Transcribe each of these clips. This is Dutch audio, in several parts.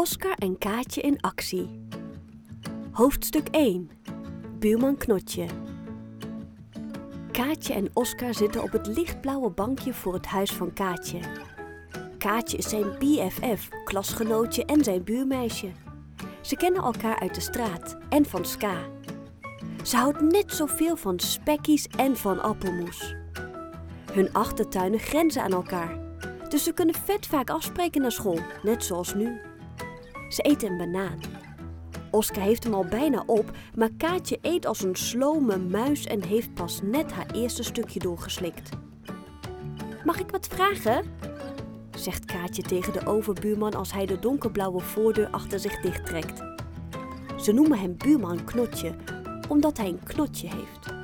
Oscar en Kaatje in actie. Hoofdstuk 1. Buurman Knotje. Kaatje en Oscar zitten op het lichtblauwe bankje voor het huis van Kaatje. Kaatje is zijn BFF, klasgenootje en zijn buurmeisje. Ze kennen elkaar uit de straat en van ska. Ze houdt net zoveel van spekkies en van appelmoes. Hun achtertuinen grenzen aan elkaar, dus ze kunnen vet vaak afspreken naar school, net zoals nu. Ze eten een banaan. Oscar heeft hem al bijna op, maar Kaatje eet als een slome muis en heeft pas net haar eerste stukje doorgeslikt. Mag ik wat vragen? zegt Kaatje tegen de overbuurman als hij de donkerblauwe voordeur achter zich dichttrekt. Ze noemen hem buurman Knotje, omdat hij een knotje heeft.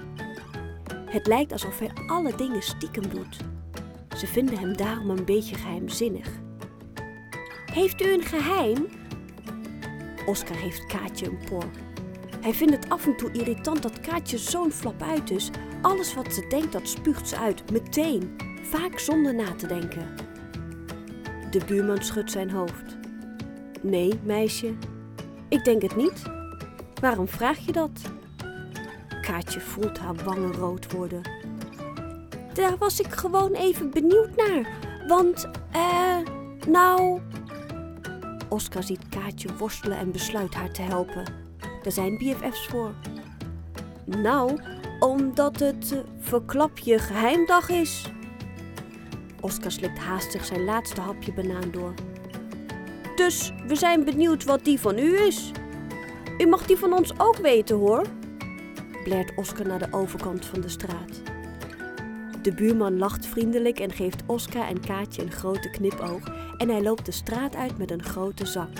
Het lijkt alsof hij alle dingen stiekem doet. Ze vinden hem daarom een beetje geheimzinnig. Heeft u een geheim? Oscar heeft Kaatje een por. Hij vindt het af en toe irritant dat Kaatje zo'n flap uit is. Alles wat ze denkt, dat spuugt ze uit, meteen. Vaak zonder na te denken. De buurman schudt zijn hoofd. Nee, meisje, ik denk het niet. Waarom vraag je dat? Kaatje voelt haar wangen rood worden. Daar was ik gewoon even benieuwd naar. Want, eh, nou. Oscar ziet Kaatje worstelen en besluit haar te helpen. Er zijn BFF's voor. Nou, omdat het uh, verklap je geheimdag is. Oscar slikt haastig zijn laatste hapje banaan door. Dus we zijn benieuwd wat die van u is. U mag die van ons ook weten hoor, blaert Oscar naar de overkant van de straat. De buurman lacht vriendelijk en geeft Oscar en Kaatje een grote knipoog en hij loopt de straat uit met een grote zak.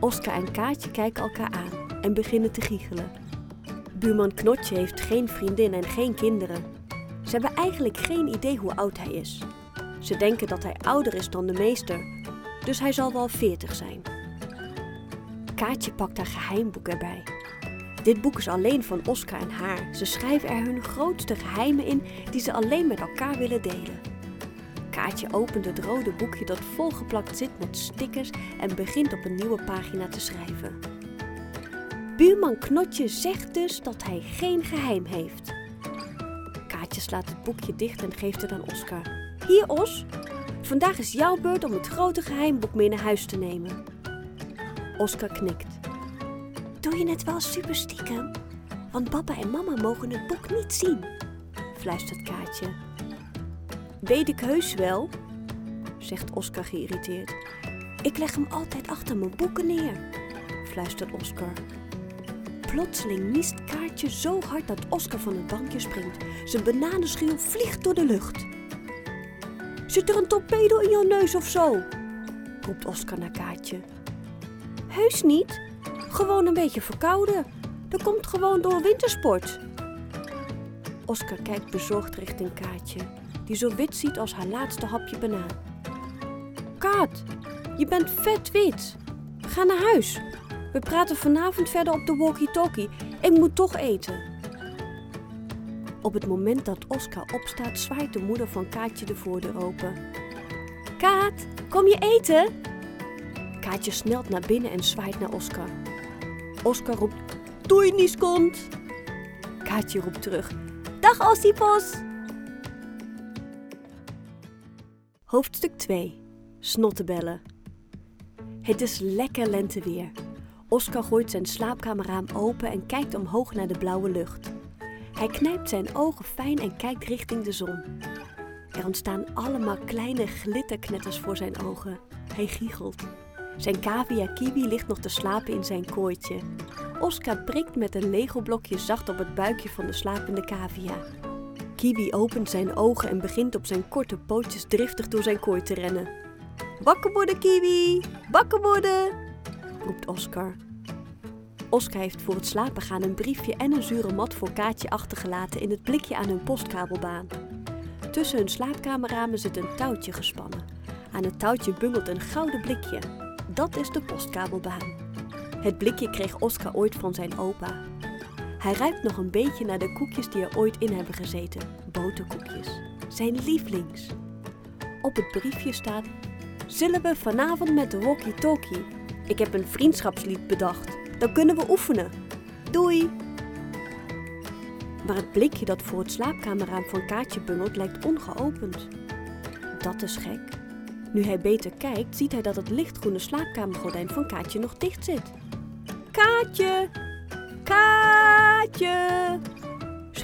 Oscar en Kaatje kijken elkaar aan en beginnen te giechelen. Buurman Knotje heeft geen vriendin en geen kinderen. Ze hebben eigenlijk geen idee hoe oud hij is. Ze denken dat hij ouder is dan de meester, dus hij zal wel veertig zijn. Kaatje pakt haar geheimboek erbij. Dit boek is alleen van Oscar en haar. Ze schrijven er hun grootste geheimen in die ze alleen met elkaar willen delen. Kaatje opent het rode boekje dat volgeplakt zit met stickers en begint op een nieuwe pagina te schrijven. Buurman Knotje zegt dus dat hij geen geheim heeft. Kaatje slaat het boekje dicht en geeft het aan Oscar. Hier, Os. Vandaag is jouw beurt om het grote geheimboek mee naar huis te nemen. Oscar knikt. Doe je het wel super stiekem? Want papa en mama mogen het boek niet zien, fluistert Kaatje. Weet ik heus wel, zegt Oscar geïrriteerd. Ik leg hem altijd achter mijn boeken neer, fluistert Oscar. Plotseling niest Kaartje zo hard dat Oscar van het bankje springt. Zijn bananenschil vliegt door de lucht. Zit er een torpedo in jouw neus of zo? roept Oscar naar Kaatje. Heus niet, gewoon een beetje verkouden. Dat komt gewoon door wintersport. Oscar kijkt bezorgd richting Kaatje, die zo wit ziet als haar laatste hapje banaan. Kaat, je bent vet wit. Ga naar huis. We praten vanavond verder op de walkie-talkie. Ik moet toch eten. Op het moment dat Oscar opstaat, zwaait de moeder van Kaatje de voordeur open. Kaat, kom je eten? Kaatje snelt naar binnen en zwaait naar Oscar. Oscar roept: Doei, Nieskont! Kaatje roept terug: Dag, Ossipos! Hoofdstuk 2 Snottebellen. Het is lekker lenteweer. Oscar gooit zijn slaapkamerraam open en kijkt omhoog naar de blauwe lucht. Hij knijpt zijn ogen fijn en kijkt richting de zon. Er ontstaan allemaal kleine glitterknetters voor zijn ogen. Hij giechelt. Zijn cavia kiwi ligt nog te slapen in zijn kooitje. Oscar prikt met een Lego-blokje zacht op het buikje van de slapende cavia. Kiwi opent zijn ogen en begint op zijn korte pootjes driftig door zijn kooi te rennen. Wakker worden, Kiwi! Wakker worden! roept Oscar. Oscar heeft voor het slapen gaan een briefje en een zure mat voor Kaatje achtergelaten in het blikje aan hun postkabelbaan. Tussen hun slaapkamerramen zit een touwtje gespannen. Aan het touwtje bungelt een gouden blikje. Dat is de postkabelbaan. Het blikje kreeg Oscar ooit van zijn opa. Hij ruikt nog een beetje naar de koekjes die er ooit in hebben gezeten. Boterkoekjes. Zijn lievelings. Op het briefje staat: zullen we vanavond met de walkie-talkie? Ik heb een vriendschapslied bedacht. Dan kunnen we oefenen. Doei! Maar het blikje dat voor het slaapkamerraam van Kaatje bungelt lijkt ongeopend. Dat is gek. Nu hij beter kijkt, ziet hij dat het lichtgroene slaapkamergordijn van Kaatje nog dicht zit. Kaatje! Kaatje!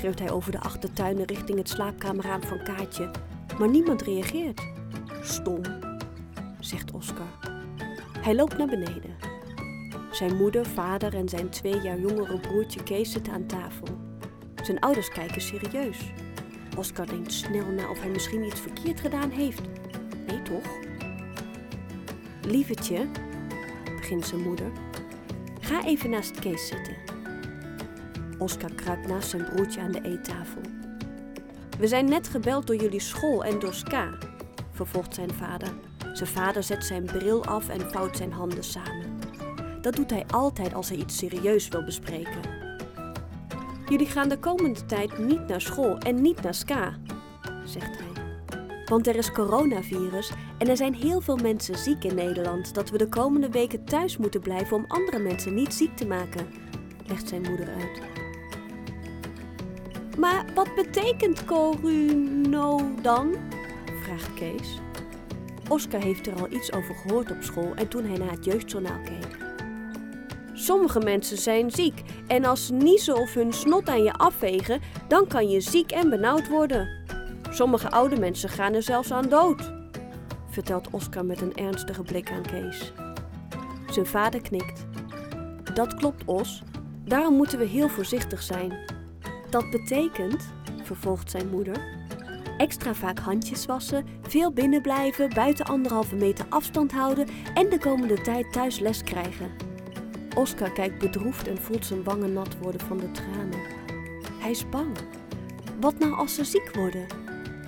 Schreeuwt hij over de achtertuinen richting het slaapkamerraam van Kaatje, maar niemand reageert. Stom, zegt Oscar. Hij loopt naar beneden. Zijn moeder, vader en zijn twee jaar jongere broertje Kees zitten aan tafel. Zijn ouders kijken serieus. Oscar denkt snel na of hij misschien iets verkeerd gedaan heeft. Nee, toch? Lievertje, begint zijn moeder, ga even naast Kees zitten. Oscar kruipt naast zijn broertje aan de eettafel. We zijn net gebeld door jullie school en door Ska, vervolgt zijn vader. Zijn vader zet zijn bril af en vouwt zijn handen samen. Dat doet hij altijd als hij iets serieus wil bespreken. Jullie gaan de komende tijd niet naar school en niet naar Ska, zegt hij. Want er is coronavirus en er zijn heel veel mensen ziek in Nederland dat we de komende weken thuis moeten blijven om andere mensen niet ziek te maken, legt zijn moeder uit. Maar wat betekent coruno dan? vraagt Kees. Oscar heeft er al iets over gehoord op school en toen hij naar het jeugdjournaal keek. Sommige mensen zijn ziek en als ze niezen of hun snot aan je afvegen, dan kan je ziek en benauwd worden. Sommige oude mensen gaan er zelfs aan dood, vertelt Oscar met een ernstige blik aan Kees. Zijn vader knikt. Dat klopt, Os. Daarom moeten we heel voorzichtig zijn. Dat betekent, vervolgt zijn moeder, extra vaak handjes wassen, veel binnenblijven, buiten anderhalve meter afstand houden en de komende tijd thuis les krijgen. Oscar kijkt bedroefd en voelt zijn wangen nat worden van de tranen. Hij is bang. Wat nou als ze ziek worden?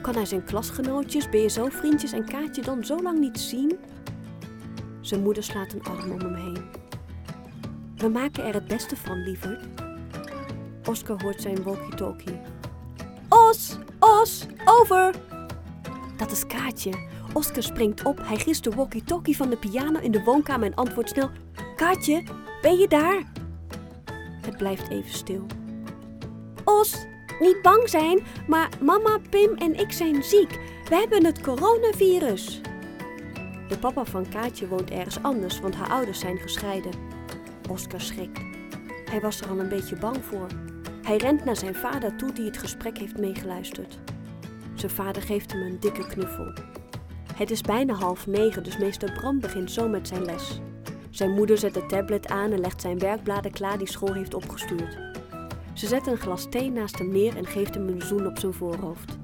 Kan hij zijn klasgenootjes, BSO-vriendjes en Kaatje dan zo lang niet zien? Zijn moeder slaat een arm om hem heen. We maken er het beste van, lieverd. Oscar hoort zijn walkie-talkie. Os, Os, over! Dat is Kaatje. Oscar springt op, hij gist de walkie-talkie van de piano in de woonkamer en antwoordt snel: Kaatje, ben je daar? Het blijft even stil. Os, niet bang zijn, maar mama, Pim en ik zijn ziek. We hebben het coronavirus. De papa van Kaatje woont ergens anders, want haar ouders zijn gescheiden. Oscar schrikt. Hij was er al een beetje bang voor. Hij rent naar zijn vader toe die het gesprek heeft meegeluisterd. Zijn vader geeft hem een dikke knuffel. Het is bijna half negen, dus meester Bram begint zo met zijn les. Zijn moeder zet de tablet aan en legt zijn werkbladen klaar die school heeft opgestuurd. Ze zet een glas thee naast hem neer en geeft hem een zoen op zijn voorhoofd.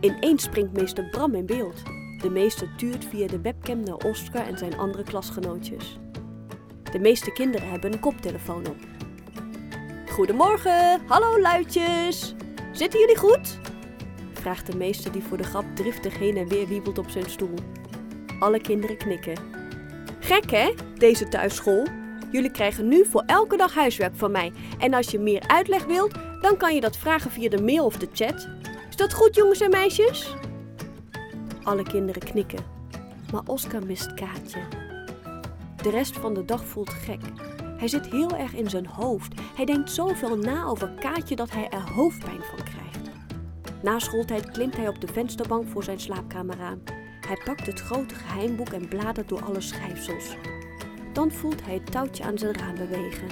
Ineens springt meester Bram in beeld. De meester tuurt via de webcam naar Oscar en zijn andere klasgenootjes. De meeste kinderen hebben een koptelefoon op. Goedemorgen, hallo luidjes. Zitten jullie goed? vraagt de meester die voor de grap driftig heen en weer wiebelt op zijn stoel. Alle kinderen knikken. Gek hè, deze thuisschool? Jullie krijgen nu voor elke dag huiswerk van mij. En als je meer uitleg wilt, dan kan je dat vragen via de mail of de chat. Is dat goed, jongens en meisjes? Alle kinderen knikken. Maar Oscar mist Kaatje. De rest van de dag voelt gek. Hij zit heel erg in zijn hoofd. Hij denkt zoveel na over Kaatje dat hij er hoofdpijn van krijgt. Na schooltijd klimt hij op de vensterbank voor zijn slaapkamerraam. Hij pakt het grote geheimboek en bladert door alle schrijfsels. Dan voelt hij het touwtje aan zijn raam bewegen.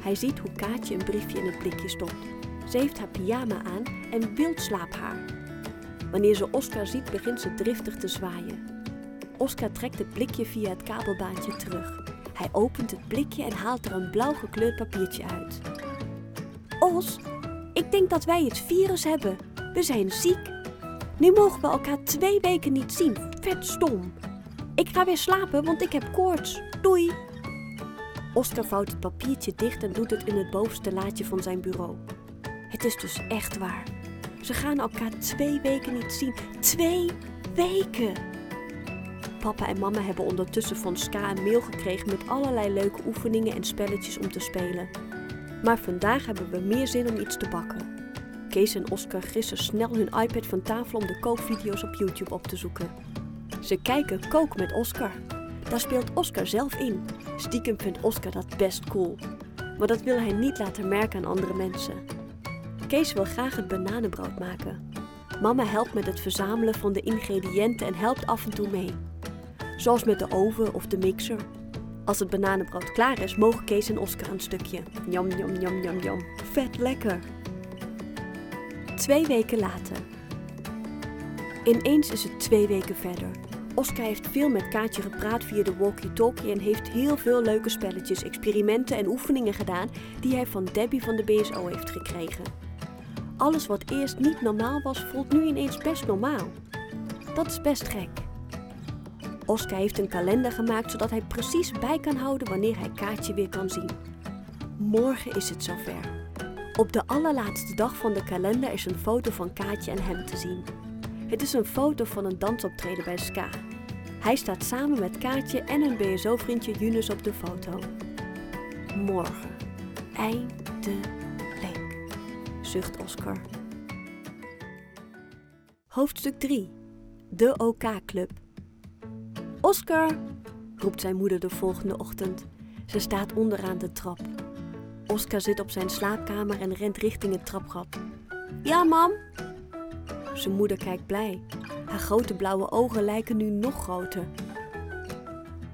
Hij ziet hoe Kaatje een briefje in het blikje stopt. Ze heeft haar pyjama aan en wild slaaphaar. Wanneer ze Oscar ziet, begint ze driftig te zwaaien. Oscar trekt het blikje via het kabelbaantje terug. Hij opent het blikje en haalt er een blauw gekleurd papiertje uit. Os, ik denk dat wij het virus hebben. We zijn ziek. Nu mogen we elkaar twee weken niet zien. Vet stom. Ik ga weer slapen, want ik heb koorts. Doei. Oscar vouwt het papiertje dicht en doet het in het bovenste laadje van zijn bureau. Het is dus echt waar. Ze gaan elkaar twee weken niet zien. Twee weken! Papa en mama hebben ondertussen van Ska een mail gekregen met allerlei leuke oefeningen en spelletjes om te spelen. Maar vandaag hebben we meer zin om iets te bakken. Kees en Oscar gissen snel hun iPad van tafel om de kookvideo's op YouTube op te zoeken. Ze kijken Kook met Oscar. Daar speelt Oscar zelf in. Stiekem vindt Oscar dat best cool. Maar dat wil hij niet laten merken aan andere mensen. Kees wil graag het bananenbrood maken. Mama helpt met het verzamelen van de ingrediënten en helpt af en toe mee. Zoals met de oven of de mixer. Als het bananenbrood klaar is, mogen Kees en Oscar een stukje. Jam, jam, jam, jam, jam. Vet lekker. Twee weken later. Ineens is het twee weken verder. Oscar heeft veel met Kaatje gepraat via de walkie-talkie en heeft heel veel leuke spelletjes, experimenten en oefeningen gedaan die hij van Debbie van de BSO heeft gekregen. Alles wat eerst niet normaal was, voelt nu ineens best normaal. Dat is best gek. Oscar heeft een kalender gemaakt zodat hij precies bij kan houden wanneer hij Kaatje weer kan zien. Morgen is het zover. Op de allerlaatste dag van de kalender is een foto van Kaatje en hem te zien. Het is een foto van een dansoptreden bij Ska. Hij staat samen met Kaatje en hun BSO-vriendje Junus op de foto. Morgen. Eindelijk, zucht Oscar. Hoofdstuk 3. De OK-club. Oscar, roept zijn moeder de volgende ochtend. Ze staat onderaan de trap. Oscar zit op zijn slaapkamer en rent richting het trapgat. Ja, mam? Zijn moeder kijkt blij. Haar grote blauwe ogen lijken nu nog groter.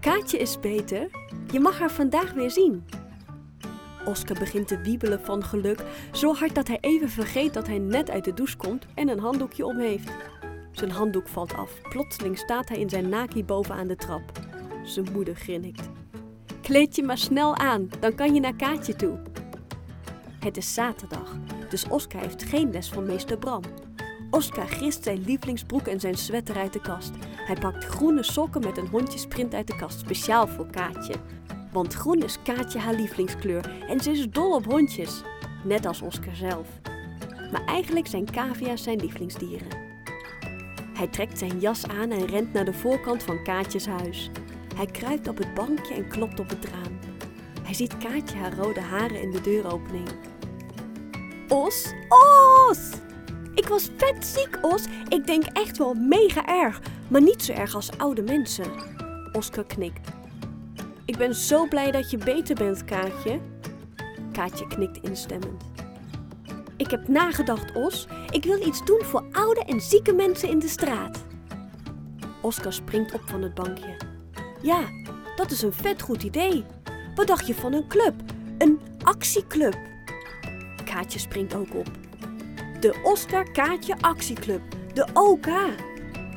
Kaatje is beter. Je mag haar vandaag weer zien. Oscar begint te wiebelen van geluk, zo hard dat hij even vergeet dat hij net uit de douche komt en een handdoekje om heeft. Zijn handdoek valt af. Plotseling staat hij in zijn naki bovenaan de trap. Zijn moeder grinnikt. Kleed je maar snel aan, dan kan je naar Kaatje toe. Het is zaterdag, dus Oscar heeft geen les van meester Bram. Oscar grist zijn lievelingsbroek en zijn sweater uit de kast. Hij pakt groene sokken met een hondjesprint uit de kast, speciaal voor Kaatje. Want groen is Kaatje haar lievelingskleur en ze is dol op hondjes. Net als Oscar zelf. Maar eigenlijk zijn cavia's zijn lievelingsdieren. Hij trekt zijn jas aan en rent naar de voorkant van Kaatjes huis. Hij kruipt op het bankje en klopt op het raam. Hij ziet Kaatje haar rode haren in de deuropening. Os, Os! Ik was vet ziek, Os. Ik denk echt wel mega erg, maar niet zo erg als oude mensen. Oscar knikt. Ik ben zo blij dat je beter bent, Kaatje. Kaatje knikt instemmend. Ik heb nagedacht, Os. Ik wil iets doen voor oude en zieke mensen in de straat. Oscar springt op van het bankje. Ja, dat is een vet goed idee. Wat dacht je van een club? Een actieclub. Kaatje springt ook op. De Oscar Kaatje Actieclub. De OK.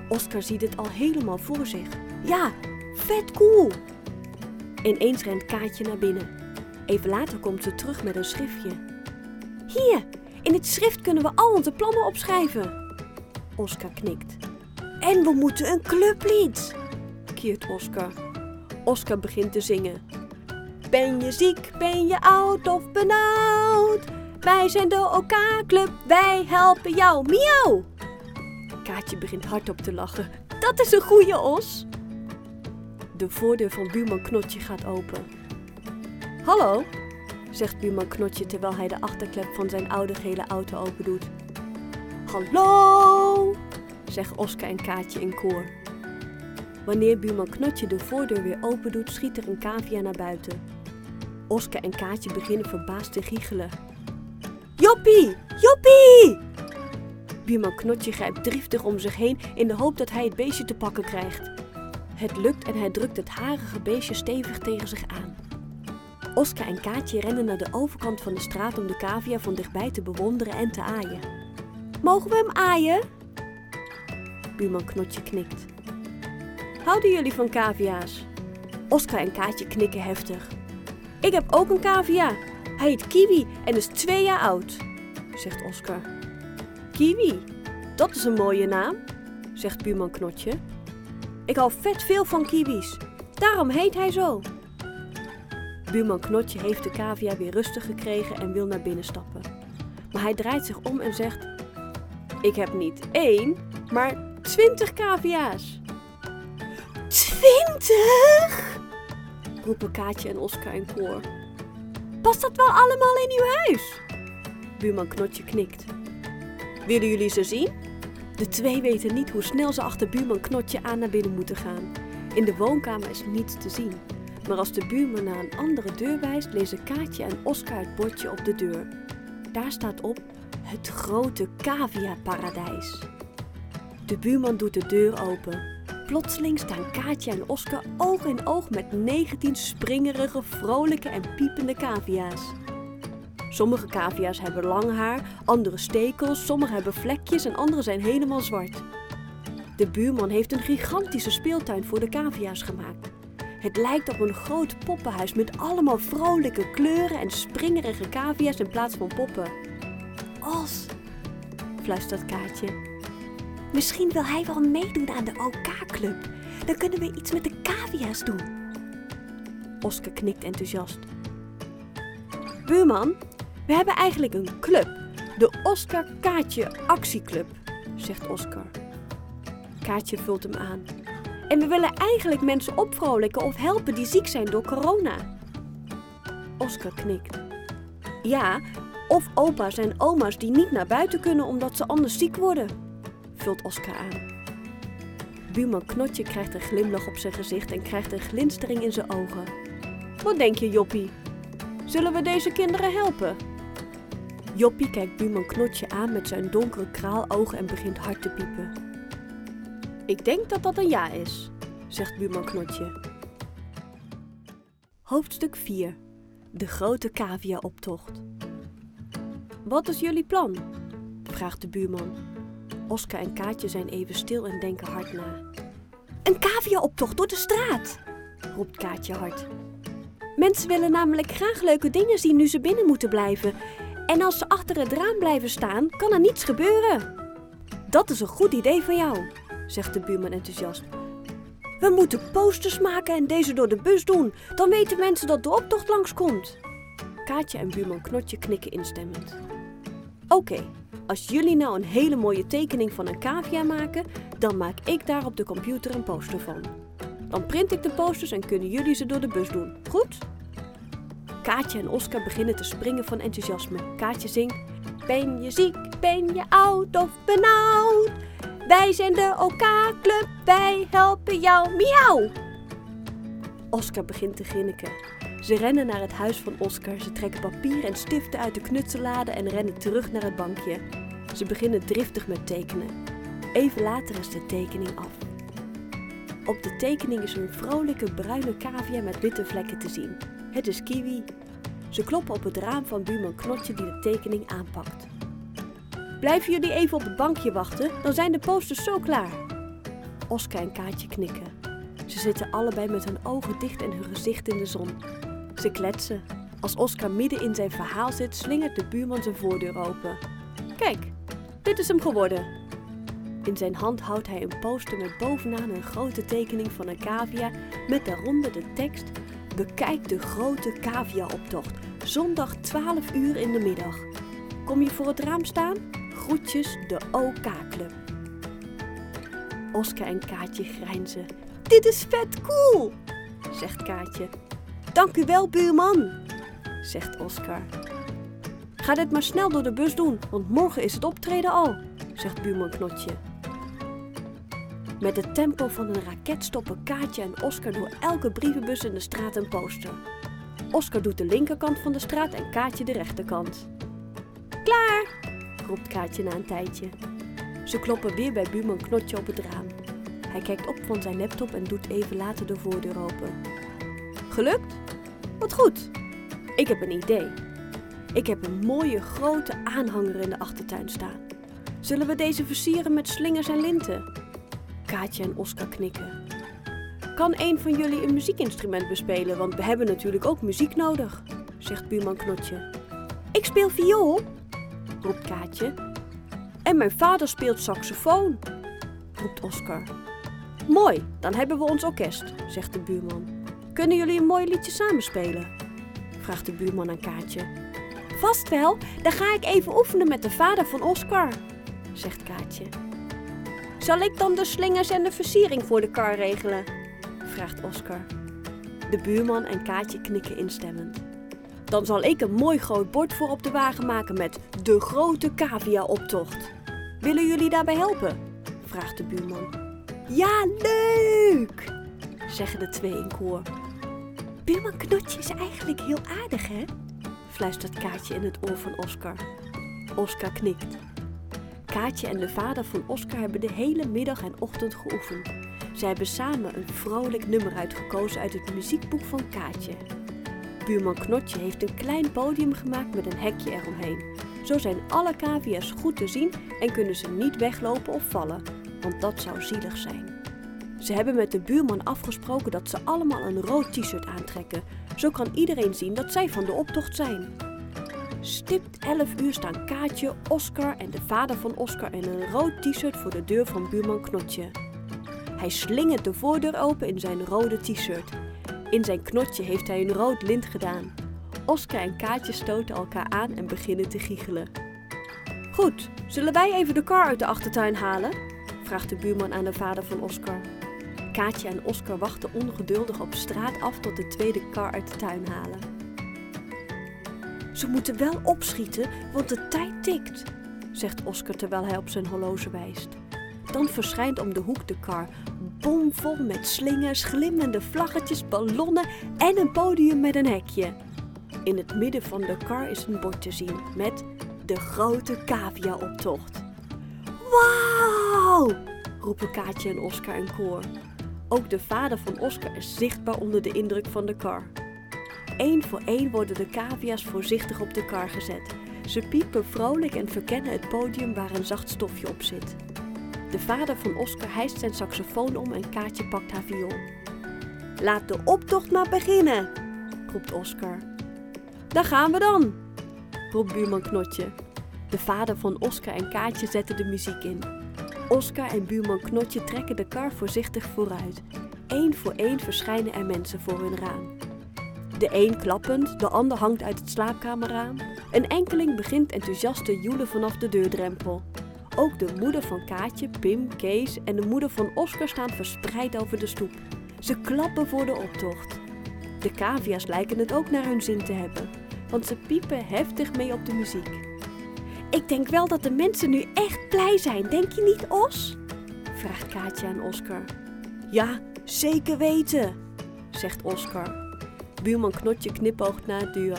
Oscar ziet het al helemaal voor zich. Ja, vet cool. Ineens rent Kaatje naar binnen. Even later komt ze terug met een schriftje. Hier, in het schrift kunnen we al onze plannen opschrijven. Oscar knikt. En we moeten een clublied, kiert Oscar. Oscar begint te zingen. Ben je ziek, ben je oud of benauwd? Wij zijn de OK-club, wij helpen jou, miauw! Kaatje begint hardop te lachen. Dat is een goeie os! De voordeur van buurman Knotje gaat open. Hallo, zegt buurman Knotje terwijl hij de achterklep van zijn oude gele auto open doet. Hallo, zeggen Oscar en Kaatje in koor. Wanneer buurman Knotje de voordeur weer open doet, schiet er een cavia naar buiten. Oscar en Kaatje beginnen verbaasd te giechelen. Joppie! Joppie! Buurman Knotje grijpt driftig om zich heen in de hoop dat hij het beestje te pakken krijgt. Het lukt en hij drukt het harige beestje stevig tegen zich aan. Oscar en Kaatje rennen naar de overkant van de straat om de cavia van dichtbij te bewonderen en te aaien. Mogen we hem aaien? Buurman Knotje knikt. Houden jullie van cavia's? Oscar en Kaatje knikken heftig. Ik heb ook een cavia. Hij heet Kiwi en is twee jaar oud, zegt Oscar. Kiwi, dat is een mooie naam, zegt buurman Knotje. Ik hou vet veel van kiwis, daarom heet hij zo. Buurman Knotje heeft de cavia weer rustig gekregen en wil naar binnen stappen. Maar hij draait zich om en zegt: Ik heb niet één, maar twintig cavia's. Twintig? roepen Kaatje en Oscar in koor. Past dat wel allemaal in uw huis? Buurman Knotje knikt. Willen jullie ze zien? De twee weten niet hoe snel ze achter buurman Knotje aan naar binnen moeten gaan. In de woonkamer is niets te zien. Maar als de buurman naar een andere deur wijst, lezen Kaatje en Oscar het bordje op de deur. Daar staat op het grote cavia-paradijs. De buurman doet de deur open. Plotseling staan Kaatje en Oscar oog in oog met 19 springerige, vrolijke en piepende cavia's. Sommige cavia's hebben lang haar, andere stekels, sommige hebben vlekjes en andere zijn helemaal zwart. De buurman heeft een gigantische speeltuin voor de cavia's gemaakt. Het lijkt op een groot poppenhuis met allemaal vrolijke kleuren en springerige cavia's in plaats van poppen. Os, fluistert Kaatje. Misschien wil hij wel meedoen aan de OK-club. Dan kunnen we iets met de cavia's doen. Oscar knikt enthousiast. Buurman, we hebben eigenlijk een club. De Oscar Kaatje Actieclub, zegt Oscar. Kaatje vult hem aan. En we willen eigenlijk mensen opvrolijken of helpen die ziek zijn door corona. Oscar knikt. Ja, of opa's en oma's die niet naar buiten kunnen omdat ze anders ziek worden, vult Oscar aan. Buurman Knotje krijgt een glimlach op zijn gezicht en krijgt een glinstering in zijn ogen. Wat denk je, Joppie? Zullen we deze kinderen helpen? Joppie kijkt buurman Knotje aan met zijn donkere kraalogen en begint hard te piepen. Ik denk dat dat een ja is, zegt buurman Knotje. Hoofdstuk 4 De grote cavia-optocht. Wat is jullie plan? vraagt de buurman. Oscar en Kaatje zijn even stil en denken hard na. Een cavia-optocht door de straat, roept Kaatje hard. Mensen willen namelijk graag leuke dingen zien nu ze binnen moeten blijven. En als ze achter het raam blijven staan, kan er niets gebeuren. Dat is een goed idee van jou, zegt de buurman enthousiast. We moeten posters maken en deze door de bus doen. Dan weten mensen dat de optocht langskomt. Kaatje en buurman Knotje knikken instemmend. Oké, als jullie nou een hele mooie tekening van een cavia maken, dan maak ik daar op de computer een poster van. Dan print ik de posters en kunnen jullie ze door de bus doen. Goed? Kaatje en Oscar beginnen te springen van enthousiasme. Kaatje zingt: Ben je ziek? Ben je oud of benauwd? Wij zijn de OK-club, wij helpen jou, miauw! Oscar begint te grinniken. Ze rennen naar het huis van Oscar. Ze trekken papier en stiften uit de knutsellade en rennen terug naar het bankje. Ze beginnen driftig met tekenen. Even later is de tekening af. Op de tekening is een vrolijke bruine cavia met witte vlekken te zien. Het is Kiwi. Ze kloppen op het raam van buurman Knotje die de tekening aanpakt. Blijven jullie even op het bankje wachten, dan zijn de posters zo klaar. Oscar en Kaatje knikken. Ze zitten allebei met hun ogen dicht en hun gezicht in de zon. Ze kletsen. Als Oscar midden in zijn verhaal zit, slingert de buurman zijn voordeur open. Kijk, dit is hem geworden. In zijn hand houdt hij een poster met bovenaan een grote tekening van een cavia met daaronder de tekst Bekijk de grote cavia-optocht, zondag 12 uur in de middag. Kom je voor het raam staan? Groetjes, de OK-club. Oscar en Kaatje grijnzen. Dit is vet cool, zegt Kaatje. Dank u wel, buurman, zegt Oscar. Ga dit maar snel door de bus doen, want morgen is het optreden al, zegt buurman Knotje. Met het tempo van een raket stoppen Kaatje en Oscar door elke brievenbus in de straat een poster. Oscar doet de linkerkant van de straat en Kaatje de rechterkant. Klaar, roept Kaatje na een tijdje. Ze kloppen weer bij buurman Knotje op het raam. Hij kijkt op van zijn laptop en doet even later de voordeur open. Gelukt? Wat goed. Ik heb een idee. Ik heb een mooie grote aanhanger in de achtertuin staan. Zullen we deze versieren met slingers en linten? Kaatje en Oscar knikken. Kan een van jullie een muziekinstrument bespelen, want we hebben natuurlijk ook muziek nodig, zegt buurman Knotje. Ik speel viool, roept Kaatje. En mijn vader speelt saxofoon, roept Oscar. Mooi, dan hebben we ons orkest, zegt de buurman. Kunnen jullie een mooi liedje samenspelen? vraagt de buurman aan Kaatje. Vast wel, dan ga ik even oefenen met de vader van Oscar, zegt Kaatje. Zal ik dan de slingers en de versiering voor de kar regelen? vraagt Oscar. De buurman en Kaatje knikken instemmend. Dan zal ik een mooi groot bord voor op de wagen maken met de grote cavia-optocht. Willen jullie daarbij helpen? vraagt de buurman. Ja, leuk! zeggen de twee in koor. Buurman Knotje is eigenlijk heel aardig, hè? fluistert Kaatje in het oor van Oscar. Oscar knikt. Kaatje en de vader van Oscar hebben de hele middag en ochtend geoefend. Zij hebben samen een vrolijk nummer uitgekozen uit het muziekboek van Kaatje. Buurman Knotje heeft een klein podium gemaakt met een hekje eromheen. Zo zijn alle cavia's goed te zien en kunnen ze niet weglopen of vallen, want dat zou zielig zijn. Ze hebben met de buurman afgesproken dat ze allemaal een rood t-shirt aantrekken. Zo kan iedereen zien dat zij van de optocht zijn. Stipt 11 uur staan Kaatje, Oscar en de vader van Oscar in een rood t-shirt voor de deur van buurman Knotje. Hij slingert de voordeur open in zijn rode t-shirt. In zijn knotje heeft hij een rood lint gedaan. Oscar en Kaatje stoten elkaar aan en beginnen te giechelen. Goed, zullen wij even de kar uit de achtertuin halen? vraagt de buurman aan de vader van Oscar. Kaatje en Oscar wachten ongeduldig op straat af tot de tweede kar uit de tuin halen. Ze moeten wel opschieten, want de tijd tikt, zegt Oscar terwijl hij op zijn horloge wijst. Dan verschijnt om de hoek de kar, bomvol met slingers, glimmende vlaggetjes, ballonnen en een podium met een hekje. In het midden van de kar is een bord te zien met de grote cavia-optocht. Wauw! roepen Kaatje en Oscar in koor. Ook de vader van Oscar is zichtbaar onder de indruk van de kar. Eén voor één worden de cavia's voorzichtig op de kar gezet. Ze piepen vrolijk en verkennen het podium waar een zacht stofje op zit. De vader van Oscar hijst zijn saxofoon om en Kaatje pakt haar viool. Laat de optocht maar beginnen, roept Oscar. Daar gaan we dan, roept buurman Knotje. De vader van Oscar en Kaatje zetten de muziek in. Oscar en buurman Knotje trekken de kar voorzichtig vooruit. Eén voor één verschijnen er mensen voor hun raam. De een klappend, de ander hangt uit het slaapkamerraam. Een enkeling begint enthousiast te joelen vanaf de deurdrempel. Ook de moeder van Kaatje, Pim, Kees en de moeder van Oscar staan verspreid over de stoep. Ze klappen voor de optocht. De cavia's lijken het ook naar hun zin te hebben, want ze piepen heftig mee op de muziek. Ik denk wel dat de mensen nu echt blij zijn, denk je niet, Os? vraagt Kaatje aan Oscar. Ja, zeker weten, zegt Oscar. Buurman Knotje knipoogt naar het duo.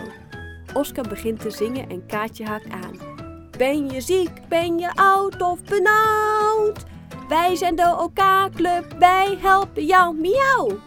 Oscar begint te zingen en Kaatje haakt aan. Ben je ziek, ben je oud of benauwd? Wij zijn de OK-club, wij helpen jou, miauw!